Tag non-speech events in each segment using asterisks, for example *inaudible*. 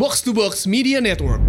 Box to Box Media Network.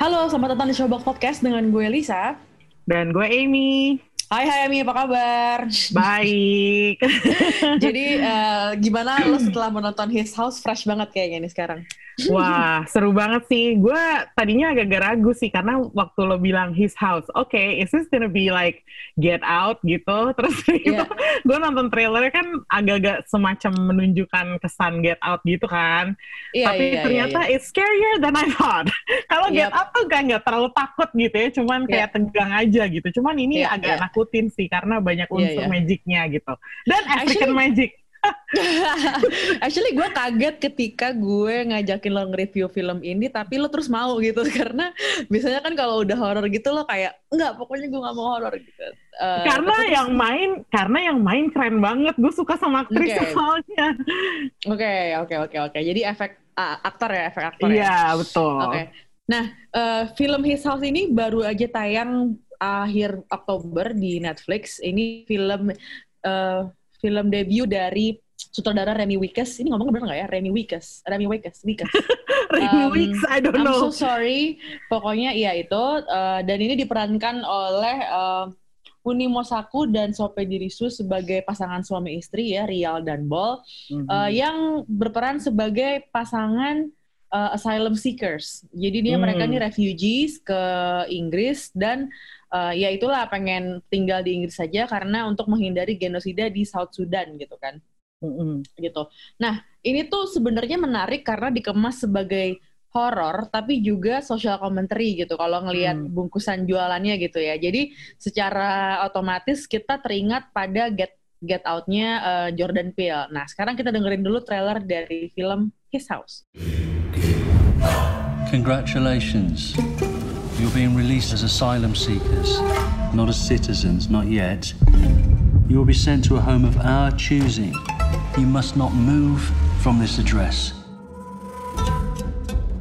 Halo, selamat datang di Showbox Podcast dengan gue Lisa. Dan gue Amy. Hai hai Ami, apa kabar? Baik. *laughs* Jadi uh, gimana lo setelah menonton His House fresh banget kayaknya nih sekarang? Wah, seru banget sih. Gue tadinya agak ragu sih karena waktu lo bilang his house, oke, okay, is this gonna be like Get Out gitu? *laughs* Terus yeah. gue nonton trailernya kan agak-agak semacam menunjukkan kesan Get Out gitu kan. Yeah, Tapi yeah, ternyata yeah, yeah. it's scarier than I thought. *laughs* Kalau yep. Get Out tuh gak nggak terlalu takut gitu ya, cuman kayak yeah. tegang aja gitu. Cuman ini yeah, agak yeah. Nakutin sih karena banyak unsur yeah, yeah. magicnya gitu. Dan African *laughs* Actually, magic. Actually gue kaget ketika gue ngajakin lo nge-review film ini tapi lo terus mau gitu *laughs* karena biasanya kan kalau udah horor gitu lo kayak enggak pokoknya gue gak mau horor gitu. Uh, karena yang terus... main karena yang main keren banget gue suka sama aktris okay. soalnya. Oke oke oke oke jadi efek uh, aktor ya efek aktor ya. Iya betul. Oke. Okay. Nah uh, film His House ini baru aja tayang akhir Oktober di Netflix. Ini film uh, film debut dari sutradara Remy Wickes. Ini ngomong bener nggak ya? Remy Wickes. Remy Wickes. Wickes. *laughs* Remy um, Wickes, I don't know. I'm so sorry. Pokoknya iya itu. Uh, dan ini diperankan oleh uh, Uni Mosaku dan Sope Dirisu sebagai pasangan suami istri ya, Rial dan Bol. Mm -hmm. uh, yang berperan sebagai pasangan uh, asylum seekers. Jadi dia mm. mereka ini refugees ke Inggris dan uh, ya itulah pengen tinggal di Inggris saja karena untuk menghindari genosida di South Sudan gitu kan. Mm-hmm. gitu. Nah, ini tuh sebenarnya menarik karena dikemas sebagai horor tapi juga social commentary gitu kalau ngelihat mm. bungkusan jualannya gitu ya. Jadi secara otomatis kita teringat pada Get Get Out-nya uh, Jordan Peele. Nah, sekarang kita dengerin dulu trailer dari film His House. Congratulations. You're being released as asylum seekers, not as citizens, not yet. You will be sent to a home of our choosing. You must not move from this address.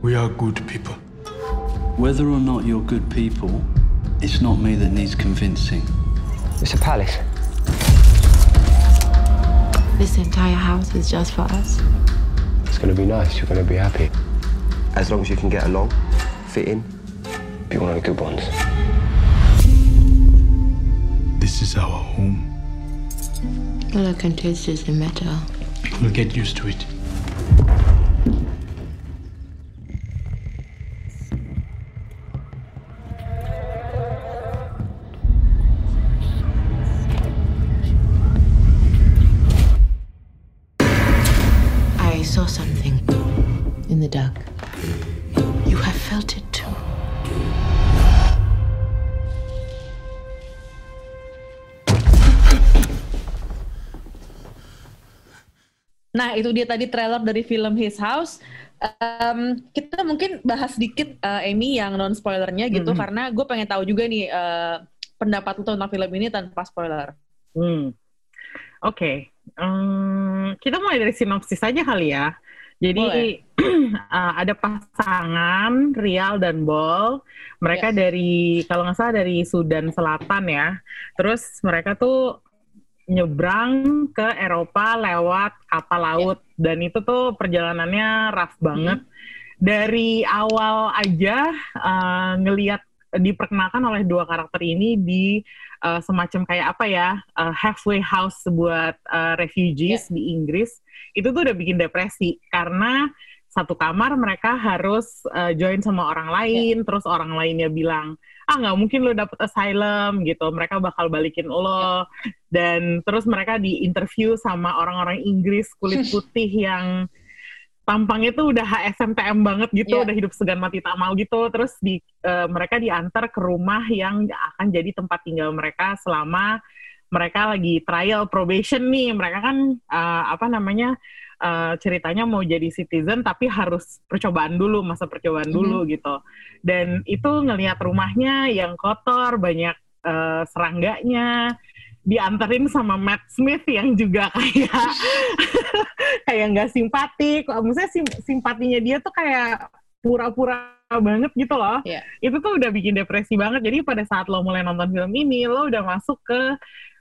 We are good people. Whether or not you're good people, it's not me that needs convincing. It's a palace. This entire house is just for us. It's gonna be nice, you're gonna be happy. As long as you can get along, fit in, be one of the good ones. This is our home. All I can taste is the metal. We'll get used to it. Nah, itu dia tadi trailer dari film His House. Um, kita mungkin bahas sedikit uh, Amy yang non spoilernya gitu, -hmm. karena gue pengen tahu juga nih uh, pendapat lu tentang film ini tanpa spoiler. Hmm. Oke, okay. um, kita mulai dari sinopsis saja kali ya. Jadi uh, *clears throat* ada pasangan Rial dan Bol. Mereka yes. dari kalau nggak salah dari Sudan Selatan ya. Terus mereka tuh nyebrang ke Eropa lewat kapal laut yeah. dan itu tuh perjalanannya rough banget. Mm. Dari awal aja uh, ngelihat diperkenalkan oleh dua karakter ini di uh, semacam kayak apa ya uh, halfway house buat uh, refugees yeah. di Inggris itu tuh udah bikin depresi karena satu kamar mereka harus uh, join sama orang lain yeah. terus orang lainnya bilang ah nggak mungkin lo dapet asylum gitu mereka bakal balikin lo dan terus mereka di interview sama orang-orang Inggris kulit *laughs* putih yang tampangnya tuh udah HSMTM banget gitu yeah. udah hidup segan mati tak mau gitu terus di uh, mereka diantar ke rumah yang akan jadi tempat tinggal mereka selama mereka lagi trial probation nih mereka kan uh, apa namanya uh, ceritanya mau jadi citizen tapi harus percobaan dulu masa percobaan dulu mm -hmm. gitu dan itu ngelihat rumahnya yang kotor banyak uh, serangganya diantarin sama Matt Smith yang juga *laughs* kayak kayak nggak simpatik. Maksudnya sim simpatinya dia tuh kayak pura-pura banget gitu loh. Iya. Itu tuh udah bikin depresi banget. Jadi pada saat lo mulai nonton film ini, lo udah masuk ke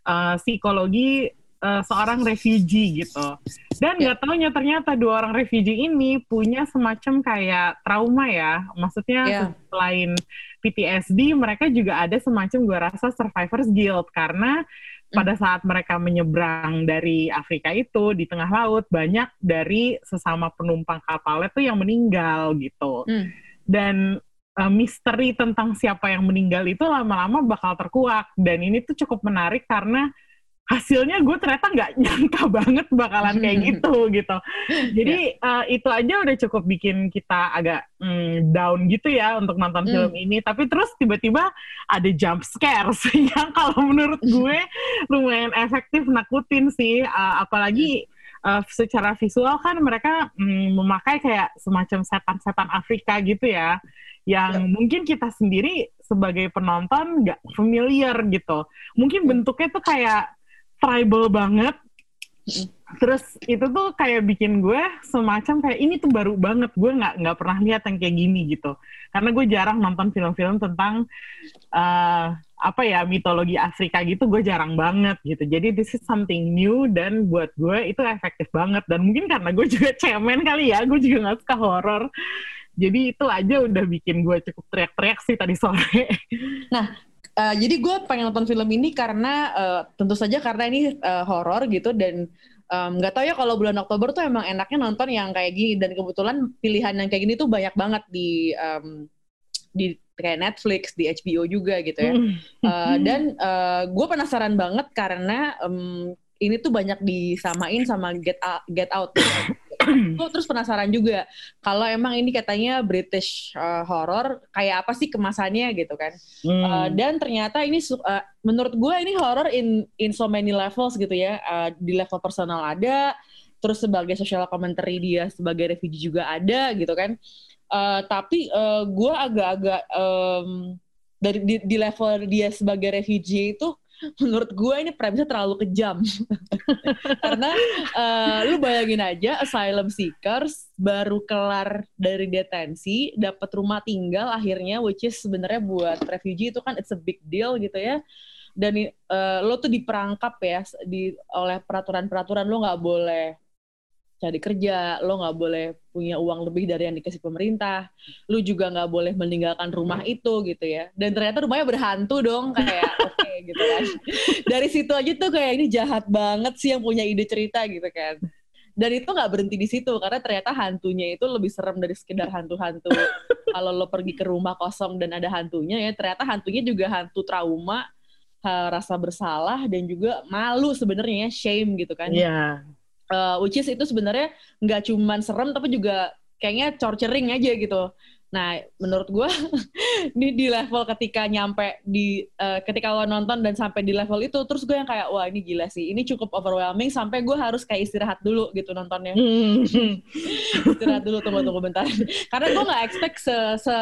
uh, psikologi uh, seorang refugee gitu. Dan nggak taunya ternyata dua orang refugee ini punya semacam kayak trauma ya. Maksudnya Iya. selain PTSD, mereka juga ada semacam gue rasa survivor's guilt karena pada saat mereka menyeberang dari Afrika itu di tengah laut banyak dari sesama penumpang kapalnya tuh yang meninggal gitu. Hmm. Dan uh, misteri tentang siapa yang meninggal itu lama-lama bakal terkuak dan ini tuh cukup menarik karena hasilnya gue ternyata nggak nyangka *laughs* banget bakalan kayak *laughs* gitu gitu. Jadi uh, itu aja udah cukup bikin kita agak mm, down gitu ya untuk nonton Hmm. film ini. Tapi terus tiba-tiba ada jump scares *laughs* yang kalau menurut gue lumayan efektif nakutin sih. Uh, apalagi uh, secara visual kan mereka mm, memakai kayak semacam setan-setan Afrika gitu ya yang mungkin kita sendiri sebagai penonton nggak familiar gitu. Mungkin bentuknya tuh kayak tribal banget. Terus itu tuh kayak bikin gue semacam kayak ini tuh baru banget. Gue nggak nggak pernah lihat yang kayak gini gitu. Karena gue jarang nonton film-film tentang eh, apa ya mitologi Afrika gitu. Gue jarang banget gitu. Jadi this is something new dan buat gue itu efektif banget. Dan mungkin karena gue juga cemen kali ya. Gue juga nggak suka horor. Jadi itu aja udah bikin gue cukup teriak-teriak sih tadi sore. Uh, jadi gue pengen nonton film ini karena uh, tentu saja karena ini uh, horor gitu dan um, nggak tahu ya kalau bulan Oktober tuh emang enaknya nonton yang kayak gini dan kebetulan pilihan yang kayak gini tuh banyak banget di um, di kayak Netflix, di HBO juga gitu ya. Uh, dan uh, gue penasaran banget karena um, ini tuh banyak disamain sama Get Out. Get Out. Gue terus penasaran juga kalau emang ini katanya British uh, horror kayak apa sih kemasannya gitu kan. Hmm. Uh, dan ternyata ini uh, menurut gue ini horror in in so many levels gitu ya. Uh, di level personal ada, terus sebagai social commentary dia sebagai refugee juga ada gitu kan. Uh, tapi uh, gue agak-agak um, dari di, di level dia sebagai refugee itu menurut gue ini premisnya terlalu kejam. *laughs* Karena uh, lu bayangin aja asylum seekers baru kelar dari detensi dapat rumah tinggal akhirnya which is sebenarnya buat refugee itu kan it's a big deal gitu ya. Dan uh, lo tuh diperangkap ya di oleh peraturan-peraturan. Lo nggak boleh cari kerja, lo nggak boleh punya uang lebih dari yang dikasih pemerintah, lo juga nggak boleh meninggalkan rumah itu gitu ya. Dan ternyata rumahnya berhantu dong, kayak *laughs* oke gitu kan. *laughs* Dari situ aja tuh kayak ini jahat banget sih yang punya ide cerita gitu kan. Dan itu nggak berhenti di situ karena ternyata hantunya itu lebih serem dari sekedar hantu-hantu. *laughs* Kalau lo pergi ke rumah kosong dan ada hantunya ya, ternyata hantunya juga hantu trauma, rasa bersalah dan juga malu sebenarnya shame gitu kan. Iya. Yeah uh, which is itu sebenarnya nggak cuman serem tapi juga kayaknya torturing aja gitu. Nah, menurut gue *laughs* ini di level ketika nyampe di uh, ketika lo nonton dan sampai di level itu, terus gue yang kayak wah ini gila sih, ini cukup overwhelming sampai gue harus kayak istirahat dulu gitu nontonnya. *laughs* istirahat dulu tunggu-tunggu bentar. Karena gue nggak expect se, se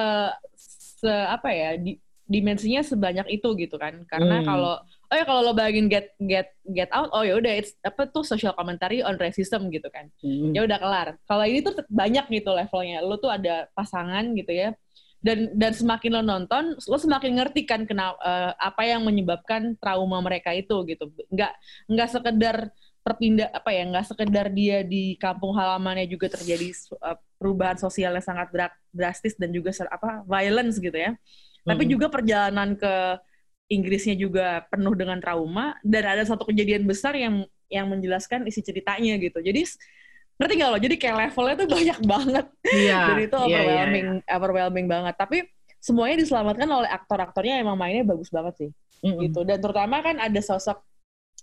se apa ya di, dimensinya sebanyak itu gitu kan. Karena Hmm. kalau oh ya kalau lo bayangin get get get out oh ya udah it's apa tuh social commentary on racism gitu kan. Hmm. ya udah kelar. Kalau ini tuh banyak gitu levelnya. Lo tuh ada pasangan gitu ya. Dan dan semakin lo nonton lo semakin ngerti kan kenapa eh, apa yang menyebabkan trauma mereka itu gitu. Nggak nggak sekedar perpindah apa ya nggak sekedar dia di kampung halamannya juga terjadi eh, perubahan sosial yang sangat dra- drastis dan juga ser- apa violence gitu ya. Tapi Mm-mm. juga perjalanan ke Inggrisnya juga penuh dengan trauma dan ada satu kejadian besar yang yang menjelaskan isi ceritanya gitu. Jadi ngerti nggak lo? Jadi kayak levelnya tuh banyak banget Iya. *laughs* dan itu iya, iya, overwhelming, overwhelming banget. Tapi semuanya diselamatkan oleh aktor-aktornya emang mainnya bagus banget sih iya. Mm-mm. gitu. Dan terutama kan ada sosok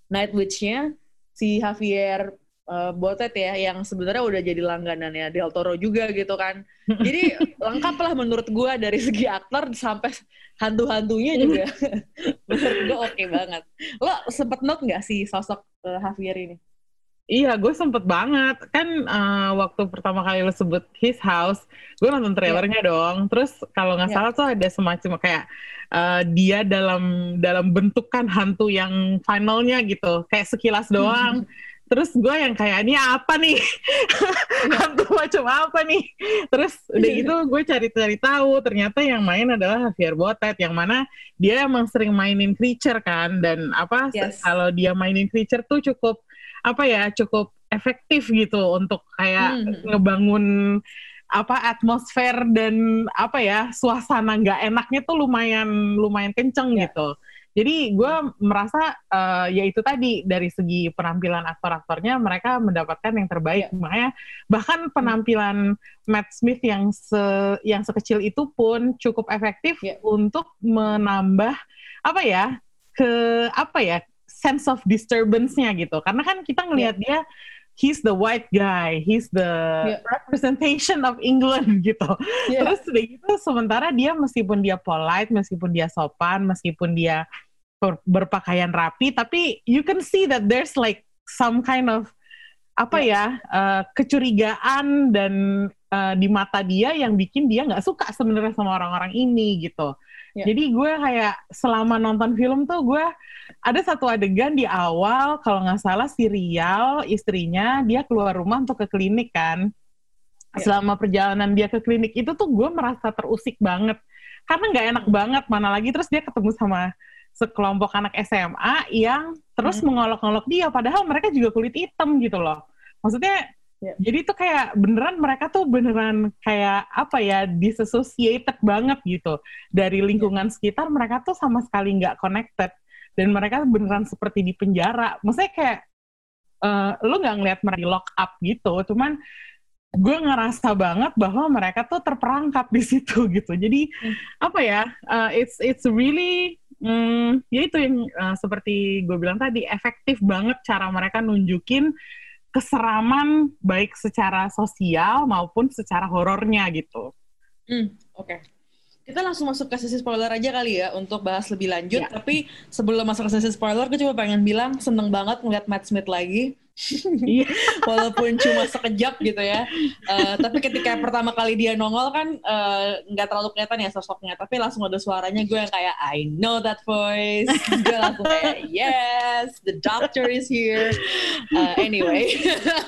Night Witch-nya si Javier uh, Botet ya yang sebenarnya udah jadi langganannya Del Toro juga gitu kan. *laughs* Jadi lengkap lah menurut gua dari segi aktor sampai hantu-hantunya *laughs* juga. *laughs* menurut gua oke banget. Lo sempet note nggak sih sosok uh, Javier ini? Iya, gue sempet banget. Kan eh, waktu pertama kali lo sebut His House, gue nonton trailernya dong. Terus kalau nggak Iya. salah tuh ada semacam kayak eh, dia dalam dalam bentukan hantu yang finalnya gitu. Kayak sekilas doang. Terus gue yang kayak ini apa nih *laughs* hantu macam apa nih terus udah gitu gue cari-cari tahu ternyata yang main adalah Javier Botet yang mana dia emang sering mainin creature kan dan apa Yes. kalau dia mainin creature tuh cukup apa ya cukup efektif gitu untuk kayak Hmm. ngebangun apa atmosfer dan apa ya suasana nggak enaknya tuh lumayan lumayan kenceng Ya. gitu. Jadi gue merasa eh, ya itu tadi dari segi penampilan aktor-aktornya mereka mendapatkan yang terbaik. Makanya bahkan penampilan Matt Smith yang se yang sekecil itu pun cukup efektif Ya. untuk menambah apa ya ke apa ya sense of disturbance-nya gitu. Karena kan kita ngelihat dia he's the white guy, he's the Ya. representation of England *laughs* gitu. Iya. Terus udah gitu sementara dia meskipun dia polite, meskipun dia sopan, meskipun dia ber- berpakaian rapi, tapi you can see that there's like some kind of apa ya eh, kecurigaan dan eh, di mata dia yang bikin dia nggak suka sebenarnya sama orang-orang ini gitu. Ya. Jadi gue kayak selama nonton film tuh gue ada satu adegan di awal kalau nggak salah si Rial istrinya dia keluar rumah untuk ke klinik kan. Ya. Selama perjalanan dia ke klinik itu tuh gue merasa terusik banget karena nggak enak banget mana lagi terus dia ketemu sama sekelompok anak SMA yang terus Hmm. mengolok-olok dia padahal mereka juga kulit hitam gitu loh. Maksudnya Ya. jadi tuh kayak beneran mereka tuh beneran kayak apa ya disassociated banget gitu dari lingkungan sekitar mereka tuh sama sekali nggak connected dan mereka beneran seperti di penjara. Maksudnya kayak eh, lu nggak ngeliat mereka di lock up gitu, cuman gue ngerasa banget bahwa mereka tuh terperangkap di situ *laughs* gitu. Jadi Hmm. apa ya? eh, it's it's really hmm, ya itu yang eh, seperti gue bilang tadi efektif banget cara mereka nunjukin keseraman baik secara sosial maupun secara horornya gitu. Hmm, Oke. Kita langsung masuk ke sesi spoiler aja kali ya untuk bahas lebih lanjut. Ya. Tapi sebelum masuk ke sesi spoiler, gue cuma pengen bilang seneng banget ngeliat Matt Smith lagi. Iya. Walaupun cuma sekejap gitu ya. Eh, tapi ketika pertama kali dia nongol kan eh, nggak terlalu kelihatan ya sosoknya. Tapi langsung ada suaranya gue yang kayak I know that voice. gue langsung kayak yes, the doctor is here. Eh, anyway.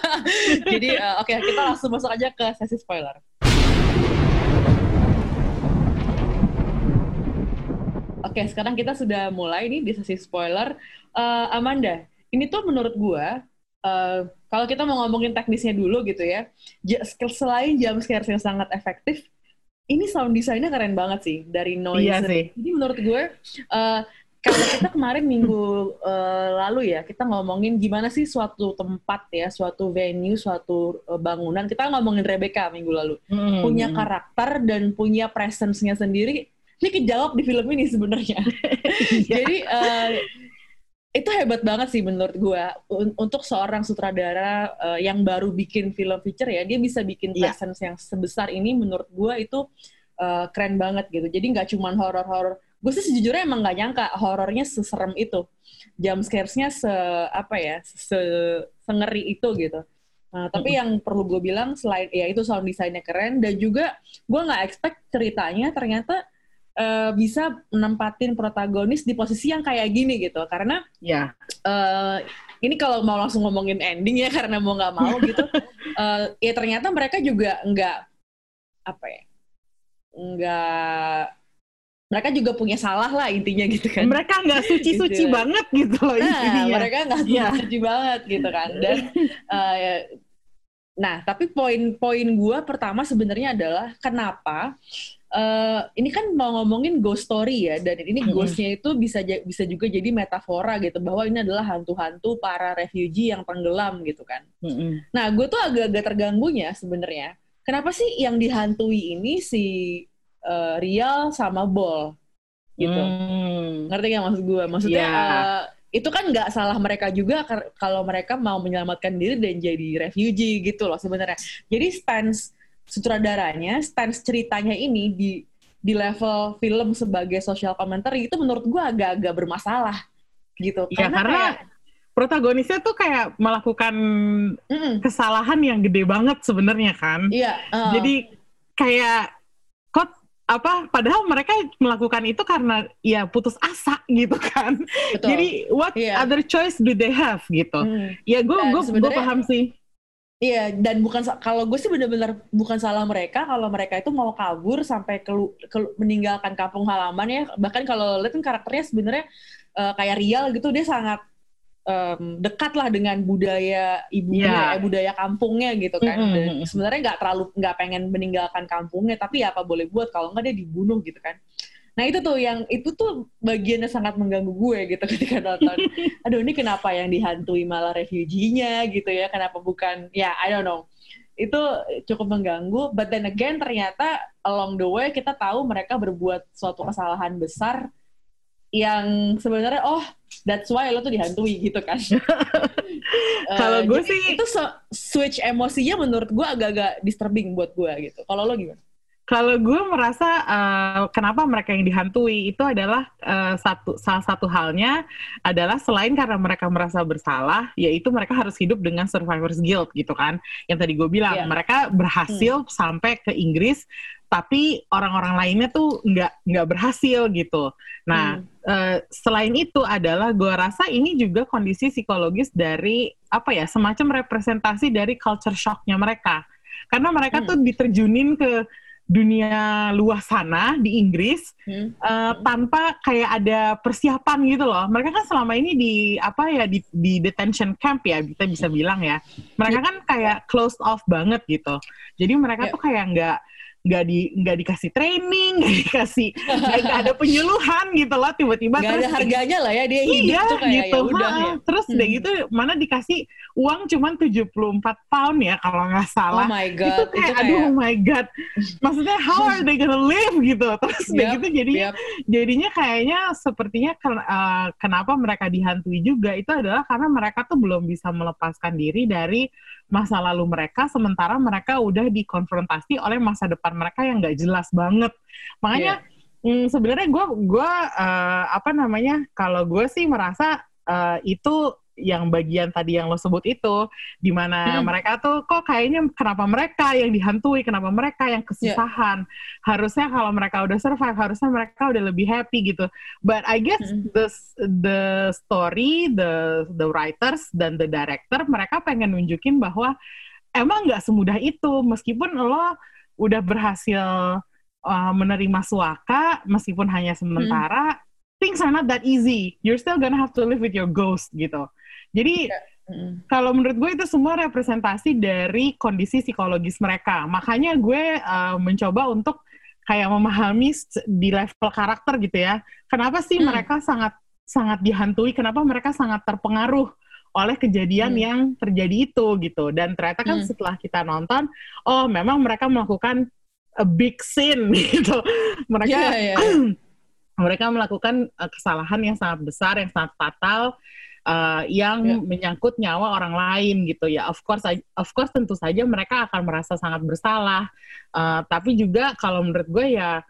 *laughs* Jadi eh, oke kita langsung masuk aja ke sesi spoiler. Oke, sekarang kita sudah mulai nih di sesi spoiler. Eh, Amanda, ini tuh menurut gua, eh, kalau kita mau ngomongin teknisnya dulu gitu ya, selain jump scares yang sangat efektif, ini sound desainnya keren banget sih dari noise. Iya sih. Jadi menurut gue, eh, kalau kita kemarin minggu eh, lalu ya, kita ngomongin gimana sih suatu tempat ya, suatu venue, suatu eh, bangunan. Kita ngomongin Rebecca minggu lalu Hmm. punya karakter dan punya presence-nya sendiri. Ini kejawab di film ini sebenarnya. *laughs* Jadi eh, itu hebat banget sih menurut Un- untuk seorang sutradara eh, yang baru bikin film feature ya, dia bisa bikin Iya. presence yang sebesar ini menurut gua itu eh, keren banget gitu. Jadi nggak cuman horor-horor. Gue sih sejujurnya emang nggak nyangka horornya seserem itu. Jump scares-nya se apa ya, se sengeri itu gitu. Nah, tapi yang perlu gue bilang selain ya itu sound desainnya keren dan juga gue nggak expect ceritanya ternyata eh, bisa menempatin protagonis di posisi yang kayak gini gitu karena Ya. eh, ini kalau mau langsung ngomongin ending ya karena mau nggak mau gitu *laughs* eh, ya ternyata mereka juga nggak apa ya nggak mereka juga punya salah lah intinya gitu kan Mereka nggak suci-suci Gitu. banget gitu loh nah intinya. mereka nggak Iya. setuju banget gitu kan dan *laughs* eh, nah tapi poin-poin gua pertama sebenarnya adalah kenapa eh, ini kan mau ngomongin ghost story ya dan ini ghostnya itu bisa bisa juga jadi metafora gitu bahwa ini adalah hantu-hantu para refugee yang tenggelam gitu kan Mm-mm. Nah, gue tuh agak-agak terganggunya sebenarnya. Kenapa sih yang dihantui ini si eh, Rial sama Bol gitu? Hmm. Ngerti nggak maksud gue? Maksudnya Iya. eh, itu kan nggak salah mereka juga kalau mereka mau menyelamatkan diri dan jadi refugee gitu loh sebenarnya. Jadi stance sutradaranya, stance ceritanya ini di di level film sebagai social commentary itu menurut gue agak-agak bermasalah gitu. Ya karena kayak- protagonisnya tuh kayak melakukan Mm-mm. kesalahan yang gede banget sebenarnya kan. iya, eh, Jadi kayak apa padahal mereka melakukan itu karena ya putus asa *laughs* gitu kan Betul. jadi what Iya. other choice do they have gitu Hmm. ya gue gue gue paham sih Iya, dan bukan kalau gue sih benar-benar bukan salah mereka kalau mereka itu mau kabur sampai kelu, kelu- meninggalkan kampung halaman ya. Bahkan kalau lihat kan karakternya sebenarnya eh, kayak Rial gitu dia sangat em, dekat lah dengan budaya ibunya, Iya. eh, budaya kampungnya gitu kan. Dan mm-mm. sebenarnya nggak terlalu nggak pengen meninggalkan kampungnya, tapi ya apa boleh buat kalau nggak dia dibunuh gitu kan. Nah itu tuh yang itu tuh bagiannya sangat mengganggu gue gitu *laughs* ketika nonton. Aduh ini kenapa yang dihantui malah refugee-nya gitu ya? Kenapa bukan? Ya I don't know. Itu cukup mengganggu. But then again ternyata along the way kita tahu mereka berbuat suatu kesalahan besar yang sebenarnya oh that's why lo tuh dihantui gitu kan. *laughs* Eh, Kalau gue sih- itu so- switch emosinya menurut gue agak-agak disturbing buat gue gitu. Kalau lo gimana? Kalau gue merasa eh, kenapa mereka yang dihantui itu adalah eh, satu salah satu halnya adalah selain karena mereka merasa bersalah, yaitu mereka harus hidup dengan survivor's guilt gitu kan. Yang tadi gue bilang Iya. mereka berhasil sampai ke Inggris, tapi orang-orang lainnya tuh nggak nggak berhasil gitu. Nah, eh, selain itu adalah gue rasa ini juga kondisi psikologis dari apa ya semacam representasi dari culture shocknya mereka. Karena mereka Hmm. tuh diterjunin ke dunia luas sana di Inggris Hmm. eh, tanpa kayak ada persiapan gitu loh. Mereka kan selama ini di apa ya di, di detention camp ya kita bisa bilang ya. Mereka kan kayak closed off banget gitu. Jadi mereka Ya. tuh kayak nggak nggak di nggak dikasih training, nggak dikasih nggak ada penyuluhan gitu loh tiba-tiba Gak ada terus harganya lah ya dia hidup iya tuh kayak gitu. ya udah ya. Terus udah Hmm. gitu mana dikasih uang cuman 74 pound ya kalau nggak Oh salah. my itu god, kayak, aduh oh my god. Maksudnya how are they gonna live gitu. Terus udah Yap, gitu jadinya yap. jadinya kayaknya sepertinya ken- eh, kenapa mereka dihantui juga itu adalah karena mereka tuh belum bisa melepaskan diri dari masa lalu mereka sementara mereka udah dikonfrontasi oleh masa depan mereka yang nggak jelas banget. Makanya Hmm, sebenarnya gue gua eh, apa namanya kalau gue sih merasa eh, itu yang bagian tadi yang lo sebut itu di mana Hmm. mereka tuh kok kayaknya kenapa mereka yang dihantui? Kenapa mereka yang kesusahan? Harusnya kalau mereka udah survive harusnya mereka udah lebih happy gitu. But I guess Hmm. the the story the the writers dan the director mereka pengen nunjukin bahwa emang nggak semudah itu. Meskipun lo udah berhasil uh, menerima suaka meskipun hanya sementara things are not that easy. You're still gonna have to live with your ghost gitu jadi Mm. kalau menurut gue itu semua representasi dari kondisi psikologis mereka makanya gue uh, mencoba untuk kayak memahami di level karakter gitu ya kenapa sih Hmm. mereka sangat sangat dihantui kenapa mereka sangat terpengaruh oleh kejadian Hmm. yang terjadi itu gitu dan ternyata kan Hmm. setelah kita nonton oh memang mereka melakukan a big sin *laughs* gitu mereka Iya, iya. *clears throat* mereka melakukan uh, kesalahan yang sangat besar yang sangat fatal uh, yang Iya. menyangkut nyawa orang lain gitu ya of course of course tentu saja mereka akan merasa sangat bersalah Uh, tapi juga kalau menurut gue ya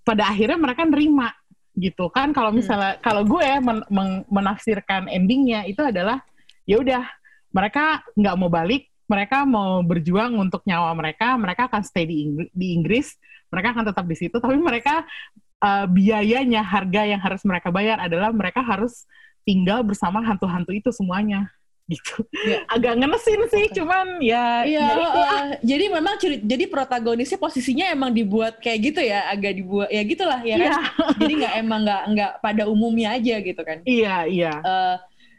pada akhirnya mereka nerima gitu kan kalau Hmm. misalnya kalau gue men- meng- menafsirkan endingnya itu adalah ya udah mereka nggak mau balik mereka mau berjuang untuk nyawa mereka mereka akan stay di, Ingg- di Inggris mereka akan tetap di situ tapi mereka uh, biayanya harga yang harus mereka bayar adalah mereka harus tinggal bersama hantu-hantu itu semuanya *laughs* gitu Iya. agak ngenesin sih cuman ya Iya, ya uh, jadi memang curi- jadi protagonisnya posisinya emang dibuat kayak gitu ya, agak dibuat ya gitulah ya kan. Iya. *laughs* Jadi nggak emang nggak nggak pada umumnya aja gitu kan. iya iya Eh,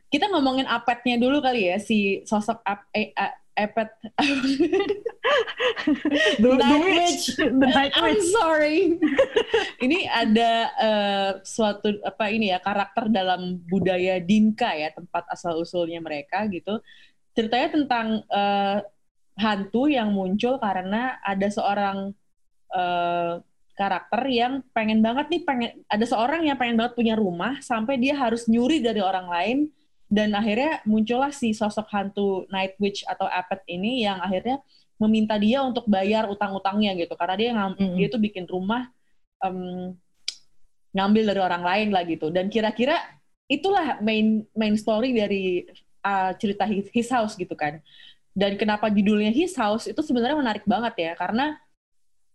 kita ngomongin apetnya dulu kali ya si sosok ap, eh, apet *laughs* The, Night witch. Witch. The Night I'm Witch. sorry. *laughs* ini ada eh, suatu apa ini ya karakter dalam budaya Dinka ya tempat asal usulnya mereka gitu. Ceritanya tentang eh, hantu yang muncul karena ada seorang eh, karakter yang pengen banget nih pengen ada seorang yang pengen banget punya rumah sampai dia harus nyuri dari orang lain dan akhirnya muncullah si sosok hantu Night Witch atau Apet ini yang akhirnya meminta dia untuk bayar utang-utangnya gitu. Karena dia ngam- Mm-mm. dia tuh bikin rumah em, ngambil dari orang lain lah gitu. Dan kira-kira itulah main main story dari uh, cerita his, His House gitu kan. Dan kenapa judulnya His House itu sebenarnya menarik banget ya. Karena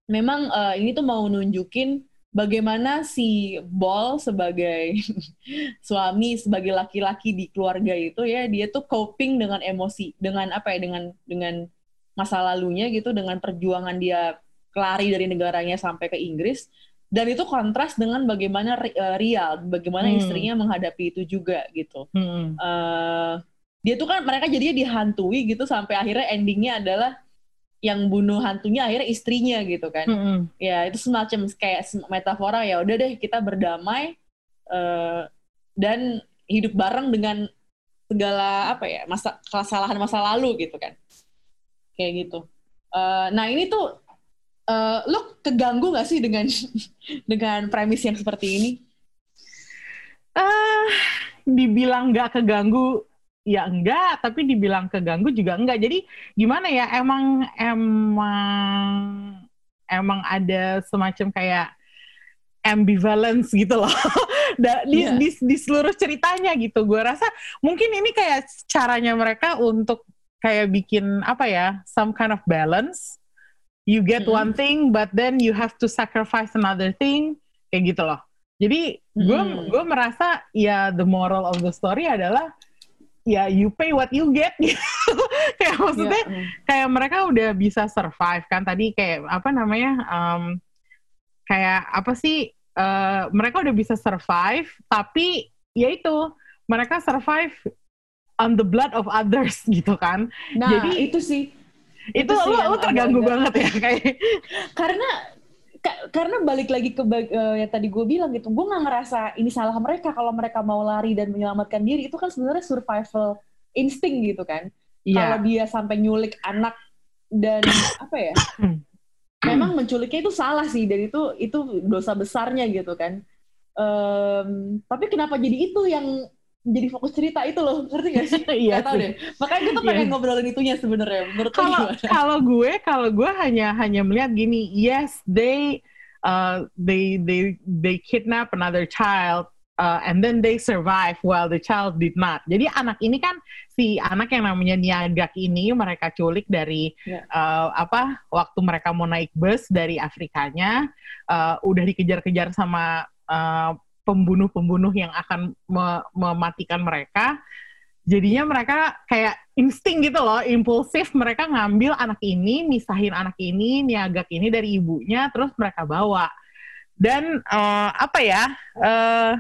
memang uh, ini tuh mau nunjukin bagaimana si Ball sebagai *laughs* suami sebagai laki-laki di keluarga itu ya dia tuh coping dengan emosi dengan apa ya dengan dengan masa lalunya gitu dengan perjuangan dia kelari dari negaranya sampai ke Inggris dan itu kontras dengan bagaimana uh, Real bagaimana hmm. istrinya menghadapi itu juga gitu hmm. uh, dia tuh kan mereka jadinya dihantui gitu sampai akhirnya endingnya adalah yang bunuh hantunya akhirnya istrinya gitu kan. Mm -hmm. Ya itu semacam kayak metafora ya udah deh kita berdamai uh, dan hidup bareng dengan segala apa ya masa kesalahan masa lalu gitu kan. Kayak gitu. Uh, nah ini tuh uh, lo keganggu gak sih dengan *laughs* dengan premis yang seperti ini? Uh, dibilang nggak keganggu ya enggak, tapi dibilang keganggu juga enggak. Jadi gimana ya? Emang emang emang ada semacam kayak ambivalence gitu loh *laughs* di, yeah. di, di seluruh ceritanya gitu. Gue rasa mungkin ini kayak caranya mereka untuk kayak bikin apa ya, some kind of balance. You get mm one thing, but then you have to sacrifice another thing, kayak gitu loh. Jadi gue mm gue merasa ya the moral of the story adalah ya you pay what you get *laughs* gitu. kayak maksudnya yeah. kayak mereka udah bisa survive kan tadi kayak apa namanya um, kayak apa sih uh, mereka udah bisa survive tapi ya itu mereka survive on the blood of others *laughs* gitu kan nah jadi itu sih itu, itu sih lo, lo terganggu banget ya kayak *laughs* karena karena balik lagi ke uh, yang tadi gue bilang gitu, gue nggak ngerasa ini salah mereka kalau mereka mau lari dan menyelamatkan diri itu kan sebenarnya survival insting gitu kan. Yeah. Kalau dia sampai nyulik anak dan *coughs* apa ya, memang menculiknya itu salah sih dan itu itu dosa besarnya gitu kan. Um, tapi kenapa jadi itu yang jadi fokus cerita itu loh ngerti gak sih? *laughs* iya tahu deh. Makanya gue tuh pengen yes. ngobrolin itunya sebenarnya. Menurut kalau *laughs* kalau gue kalau gue hanya hanya melihat gini, yes they uh, they they they kidnap another child uh, and then they survive while the child did not. Jadi anak ini kan si anak yang namanya Niagak ini mereka culik dari yeah. uh, apa waktu mereka mau naik bus dari Afrikanya uh, udah dikejar-kejar sama uh, pembunuh-pembunuh yang akan me mematikan mereka. Jadinya mereka kayak insting gitu loh, impulsif mereka ngambil anak ini, misahin anak ini, niagak ini dari ibunya, terus mereka bawa. Dan uh, apa ya? Uh,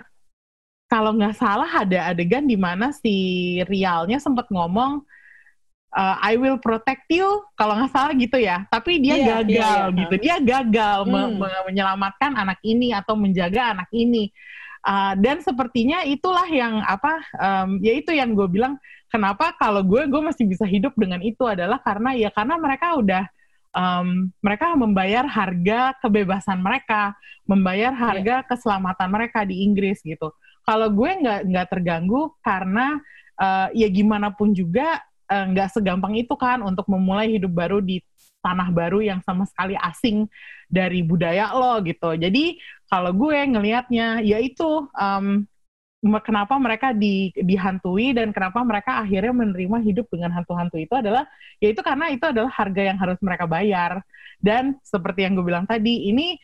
kalau nggak salah ada adegan di mana si Rialnya sempat ngomong uh, I will protect you kalau nggak salah gitu ya tapi dia yeah, gagal yeah, yeah. gitu dia gagal hmm. me me menyelamatkan anak ini atau menjaga anak ini Uh, dan sepertinya itulah yang apa, um, ya itu yang gue bilang kenapa kalau gue gue masih bisa hidup dengan itu adalah karena ya karena mereka udah um, mereka membayar harga kebebasan mereka, membayar iya. harga yeah. keselamatan mereka di Inggris gitu. Kalau gue nggak nggak terganggu karena uh, ya gimana pun juga nggak uh, segampang itu kan untuk memulai hidup baru di tanah baru yang sama sekali asing dari budaya lo gitu. Jadi kalau gue ngelihatnya yaitu um, kenapa mereka di, dihantui dan kenapa mereka akhirnya menerima hidup dengan hantu-hantu itu adalah yaitu karena itu adalah harga yang harus mereka bayar. Dan seperti yang gue bilang tadi, ini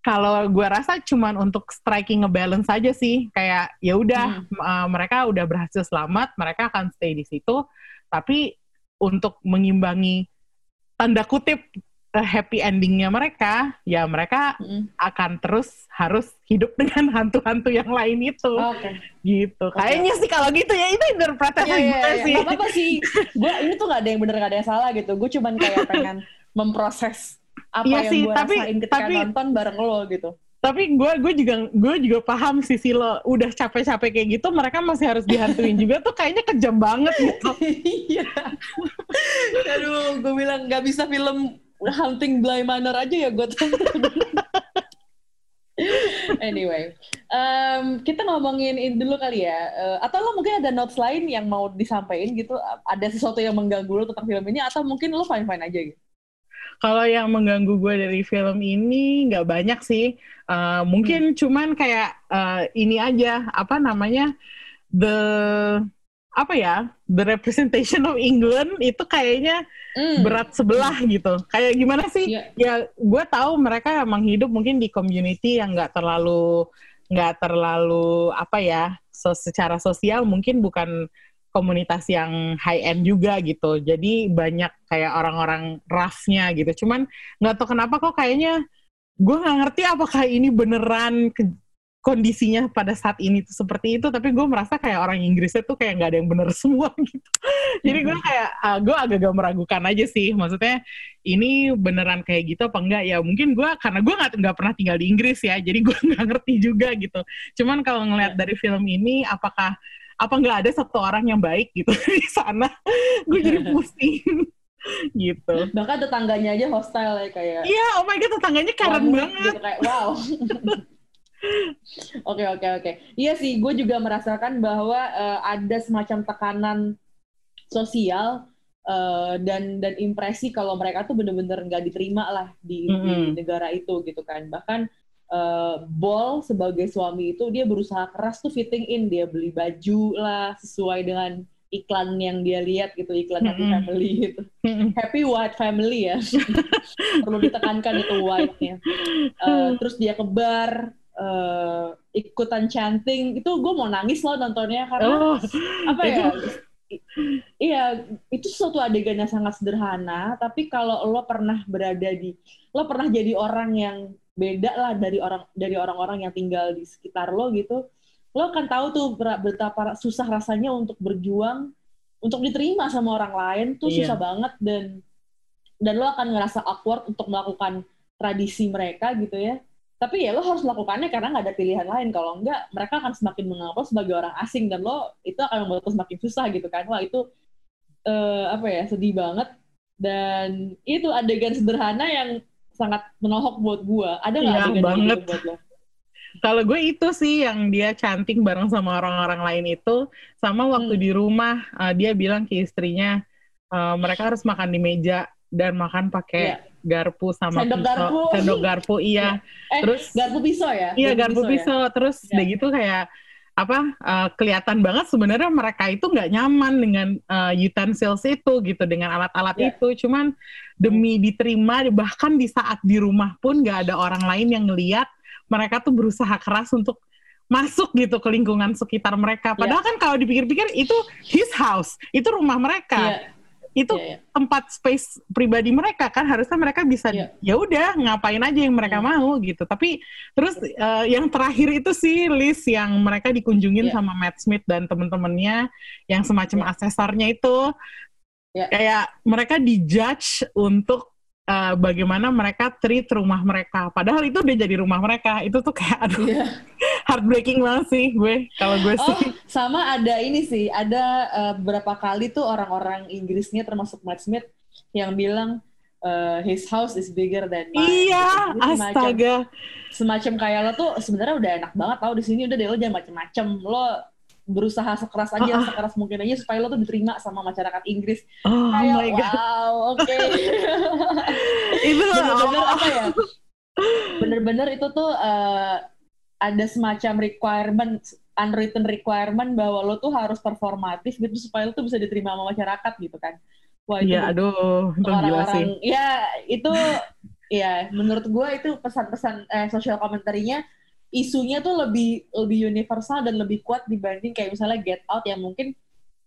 kalau gue rasa cuman untuk striking a balance saja sih kayak ya udah hmm. uh, mereka udah berhasil selamat mereka akan stay di situ tapi untuk mengimbangi tanda kutip uh, happy endingnya mereka, ya mereka mm. akan terus harus hidup dengan *laughs* hantu-hantu yang lain itu. Okay. Gitu. Okay. Kayaknya sih kalau gitu ya itu interpretasi yeah, yeah, yeah. sih. Gak apa-apa sih. Gue ini tuh gak ada yang bener gak ada yang salah gitu. Gue cuman kayak pengen *laughs* memproses apa yeah, yang gue rasain ketika tapi, nonton bareng lo gitu tapi gue gue juga gue juga paham sisi lo udah capek-capek kayak gitu mereka masih harus dihantuin juga tuh kayaknya kejam banget gitu. *laughs* Iya. Aduh gue bilang nggak bisa film hunting Bly Manor aja ya gue *laughs* anyway um, kita ngomongin ini dulu kali ya. Uh, atau lo mungkin ada notes lain yang mau disampaikan gitu? Ada sesuatu yang mengganggu lo tentang film ini? Atau mungkin lo fine fine aja gitu? Kalau yang mengganggu gue dari film ini nggak banyak sih. Uh, mungkin hmm. cuman kayak uh, ini aja apa namanya the apa ya the representation of England itu kayaknya Hmm. berat sebelah gitu. Kayak gimana sih? Iya. Ya gue tahu mereka emang hidup mungkin di community yang nggak terlalu nggak terlalu apa ya so, secara sosial mungkin bukan komunitas yang high end juga gitu. Jadi banyak kayak orang-orang roughnya gitu. Cuman nggak tahu kenapa kok kayaknya gue nggak ngerti apakah ini beneran ke- kondisinya pada saat ini tuh seperti itu. Tapi gue merasa kayak orang Inggrisnya tuh kayak nggak ada yang bener *laughs* semua gitu. Jadi gue kayak gue agak-agak meragukan aja sih. Maksudnya ini beneran kayak gitu apa enggak ya? Mungkin gue karena gue nggak nggak pernah tinggal di Inggris ya. Jadi gue *laughs* nggak ngerti juga gitu. Cuman kalau ngeliat dari film ini apakah apa nggak ada satu orang yang baik gitu *laughs* di sana? Gue jadi pusing gitu. Bahkan tetangganya aja hostile ya kayak Iya, oh my god tetangganya keren week banget. gitu kayak wow. *laughs* Oke oke oke. Iya sih, gue juga merasakan bahwa eh, ada semacam tekanan sosial eh, dan dan impresi kalau mereka tuh bener-bener nggak diterima lah di, di Mm-mm. negara itu gitu kan. Bahkan eh, Bol sebagai suami itu dia berusaha keras tuh fitting in, dia beli baju lah sesuai dengan iklan yang dia lihat gitu, iklan Happy Mm-mm. Family gitu. *laughs* Mm-mm. Happy White Family ya. *laughs* Perlu ditekankan itu white-nya. *laughs* Eh, terus dia ke bar, eh, ikutan chanting. Itu gue mau nangis loh nontonnya karena Oh, apa ya? Iya, itu suatu adegan yang sangat sederhana, tapi kalau lo pernah berada di, lo pernah jadi orang yang beda lah dari orang dari orang-orang yang tinggal di sekitar lo gitu, lo akan tahu tuh betapa susah rasanya untuk berjuang, untuk diterima sama orang lain tuh Iya. susah banget dan dan lo akan ngerasa awkward untuk melakukan tradisi mereka gitu ya. Tapi ya lo harus melakukannya karena nggak ada pilihan lain. Kalau enggak, mereka akan semakin menganggap lo sebagai orang asing dan lo itu akan membuat lo semakin susah gitu kan. Wah itu eh, apa ya sedih banget dan itu adegan sederhana yang sangat menohok buat gua. Ada nggak Iya, adegan banget. buat lo? Kalau gue itu sih yang dia canting bareng sama orang-orang lain itu, sama waktu Hmm. di rumah uh, dia bilang ke istrinya uh, mereka harus makan di meja dan makan pakai Iya. garpu sama Sendok pisau, garpu. sendok garpu iya. Eh, Terus garpu pisau ya? iya garpu ya? pisau terus Iya. udah gitu kayak apa uh, kelihatan banget sebenarnya mereka itu nggak nyaman dengan uh, utensils itu gitu dengan alat-alat Iya. itu cuman demi diterima bahkan di saat di rumah pun nggak ada orang lain yang ngeliat mereka tuh berusaha keras untuk masuk gitu ke lingkungan sekitar mereka padahal kan kalau dipikir-pikir itu his house itu rumah mereka Iya, itu iya, iya. tempat space pribadi mereka kan harusnya mereka bisa Iya. ya udah ngapain aja yang mereka Hmm. mau gitu tapi terus eh, yang terakhir itu sih list yang mereka dikunjungin Iya. sama Matt Smith dan temen-temennya yang semacam asesornya itu Iya. kayak mereka dijudge untuk eh, bagaimana mereka treat rumah mereka. Padahal itu udah jadi rumah mereka. Itu tuh kayak *laughs* aduh Iya. heartbreaking banget sih gue kalau gue Oh, sih. sama ada ini sih, ada eh, beberapa kali tuh orang-orang Inggrisnya termasuk Matt Smith yang bilang eh, his house is bigger than mine. iya Jadi semacam- astaga. semacam kayak lo tuh sebenarnya udah enak banget tau di sini. Udah deh lo jangan macem-macem. Lo berusaha sekeras aja ah. sekeras mungkin aja supaya lo tuh diterima sama masyarakat Inggris oh kayak my god wow oke *laughs* itu bener-bener oh. apa ya bener-bener itu tuh eh, ada semacam requirement unwritten requirement bahwa lo tuh harus performatif gitu supaya lo tuh bisa diterima sama masyarakat gitu kan wah itu Iya, aduh, itu gila sih. ya itu ya menurut gue itu pesan-pesan eh, social komentarinya isunya tuh lebih lebih universal dan lebih kuat dibanding kayak misalnya Get Out yang mungkin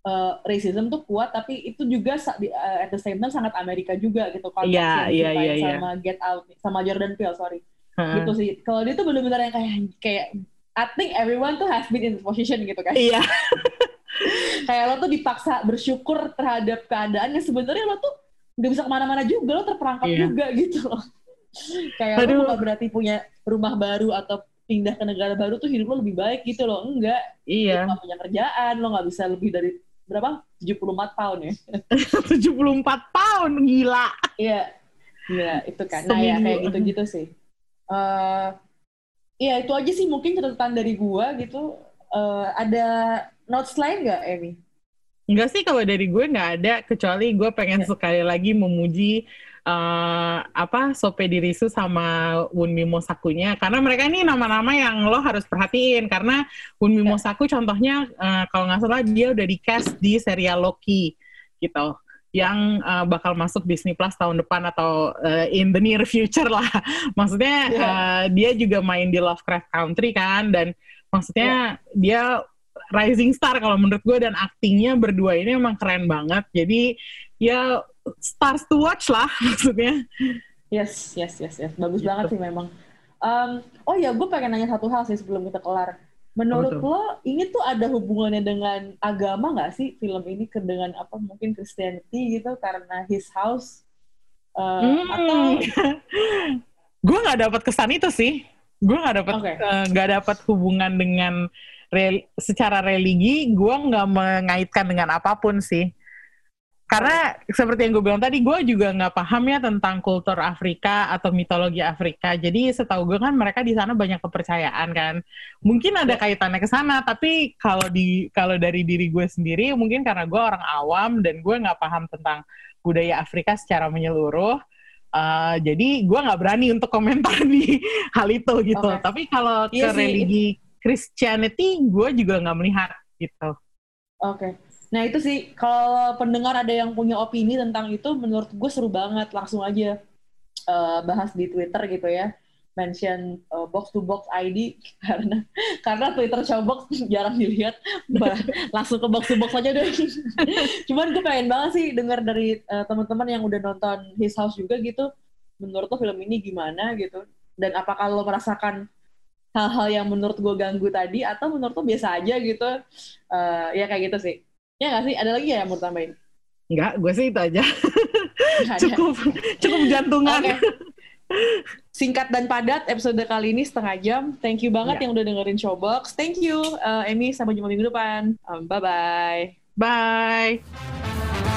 eh, racism tuh kuat tapi itu juga eh, at the same time sangat Amerika juga gitu konteks yang iya, diceritain iya, iya. sama Get Out sama Jordan Peele sorry Heeh. gitu sih kalau dia tuh bener-bener yang kayak kayak I think everyone tuh has been in this position gitu kan Iya, *laughs* kayak lo tuh dipaksa bersyukur terhadap keadaan yang sebenarnya lo tuh nggak bisa ke mana-mana juga lo terperangkap Iya. juga gitu loh kayak Aduh. lo bukan berarti punya rumah baru atau pindah ke negara baru tuh hidup lo lebih baik gitu loh. Enggak. Lo iya. nggak punya kerjaan lo nggak bisa lebih dari berapa? 74 tahun ya. *laughs* 74 pound, gila. iya. Iya itu kan. Nah ya kayak gitu-gitu sih. Eh Iya itu aja sih mungkin catatan dari gua gitu. Eh ada notes lain nggak Emi? Enggak sih kalau dari gue nggak ada, kecuali gue pengen Iya. sekali lagi memuji uh, apa Sope Dirisu sama Wunmi Mosakunya karena mereka ini nama-nama yang lo harus perhatiin karena Wunmi Ya. Mosaku contohnya uh, kalau nggak salah dia udah di cast di serial Loki gitu yang uh, bakal masuk Disney Plus tahun depan atau uh, in the near future lah. *laughs* Maksudnya Iya. uh, dia juga main di Lovecraft Country kan dan maksudnya dia rising star kalau menurut gue dan aktingnya berdua ini emang keren banget. Jadi ya stars to watch lah *laughs* maksudnya. Yes, yes, yes, yes. Bagus Gitu. banget sih memang. Um, oh ya, gue pengen nanya satu hal sih sebelum kita kelar. Menurut lo, ini tuh ada hubungannya dengan agama nggak sih film ini ke dengan apa mungkin Christianity gitu karena His House Uh, Hmm. atau *laughs* gue nggak dapat kesan itu sih. Gue nggak dapat eh, nggak dapat hubungan dengan rel- secara religi. Gue nggak mengaitkan dengan apa pun sih. Karena seperti yang gue bilang tadi, gue juga nggak paham ya tentang kultur Afrika atau mitologi Afrika. Jadi setahu gue kan mereka di sana banyak kepercayaan kan. Mungkin ada kaitannya ke sana, tapi kalau di kalau dari diri gue sendiri, mungkin karena gue orang awam dan gue nggak paham tentang budaya Afrika secara menyeluruh. Uh, jadi gue nggak berani untuk komentar di *laughs* hal itu gitu. Oke. Tapi kalau Iya ke religi Christianity, gue juga nggak melihat gitu. Oke. Nah itu sih kalau pendengar ada yang punya opini tentang itu, menurut gue seru banget. Langsung aja eh, bahas di Twitter gitu ya. Mention eh, box to box ID *laughs* karena karena Twitter Showbox *laughs* jarang dilihat. Langsung ke box to box aja deh. *laughs* Cuman gue pengen banget sih dengar dari eh, teman-teman yang udah nonton His House juga gitu. Menurut lo film ini gimana gitu? Dan apakah lo merasakan hal-hal yang menurut gue ganggu tadi atau menurut lo biasa aja gitu? Eh, ya kayak gitu sih. Ya nggak sih? Ada lagi ya yang mau tambahin? Enggak, gue sih itu aja. Cukup cukup jantungan. Oke. Singkat dan padat episode kali ini setengah jam. Thank you banget Ya. yang udah dengerin Showbox. Thank you, uh, Emi. Sampai jumpa minggu depan. Um, bye-bye. Bye.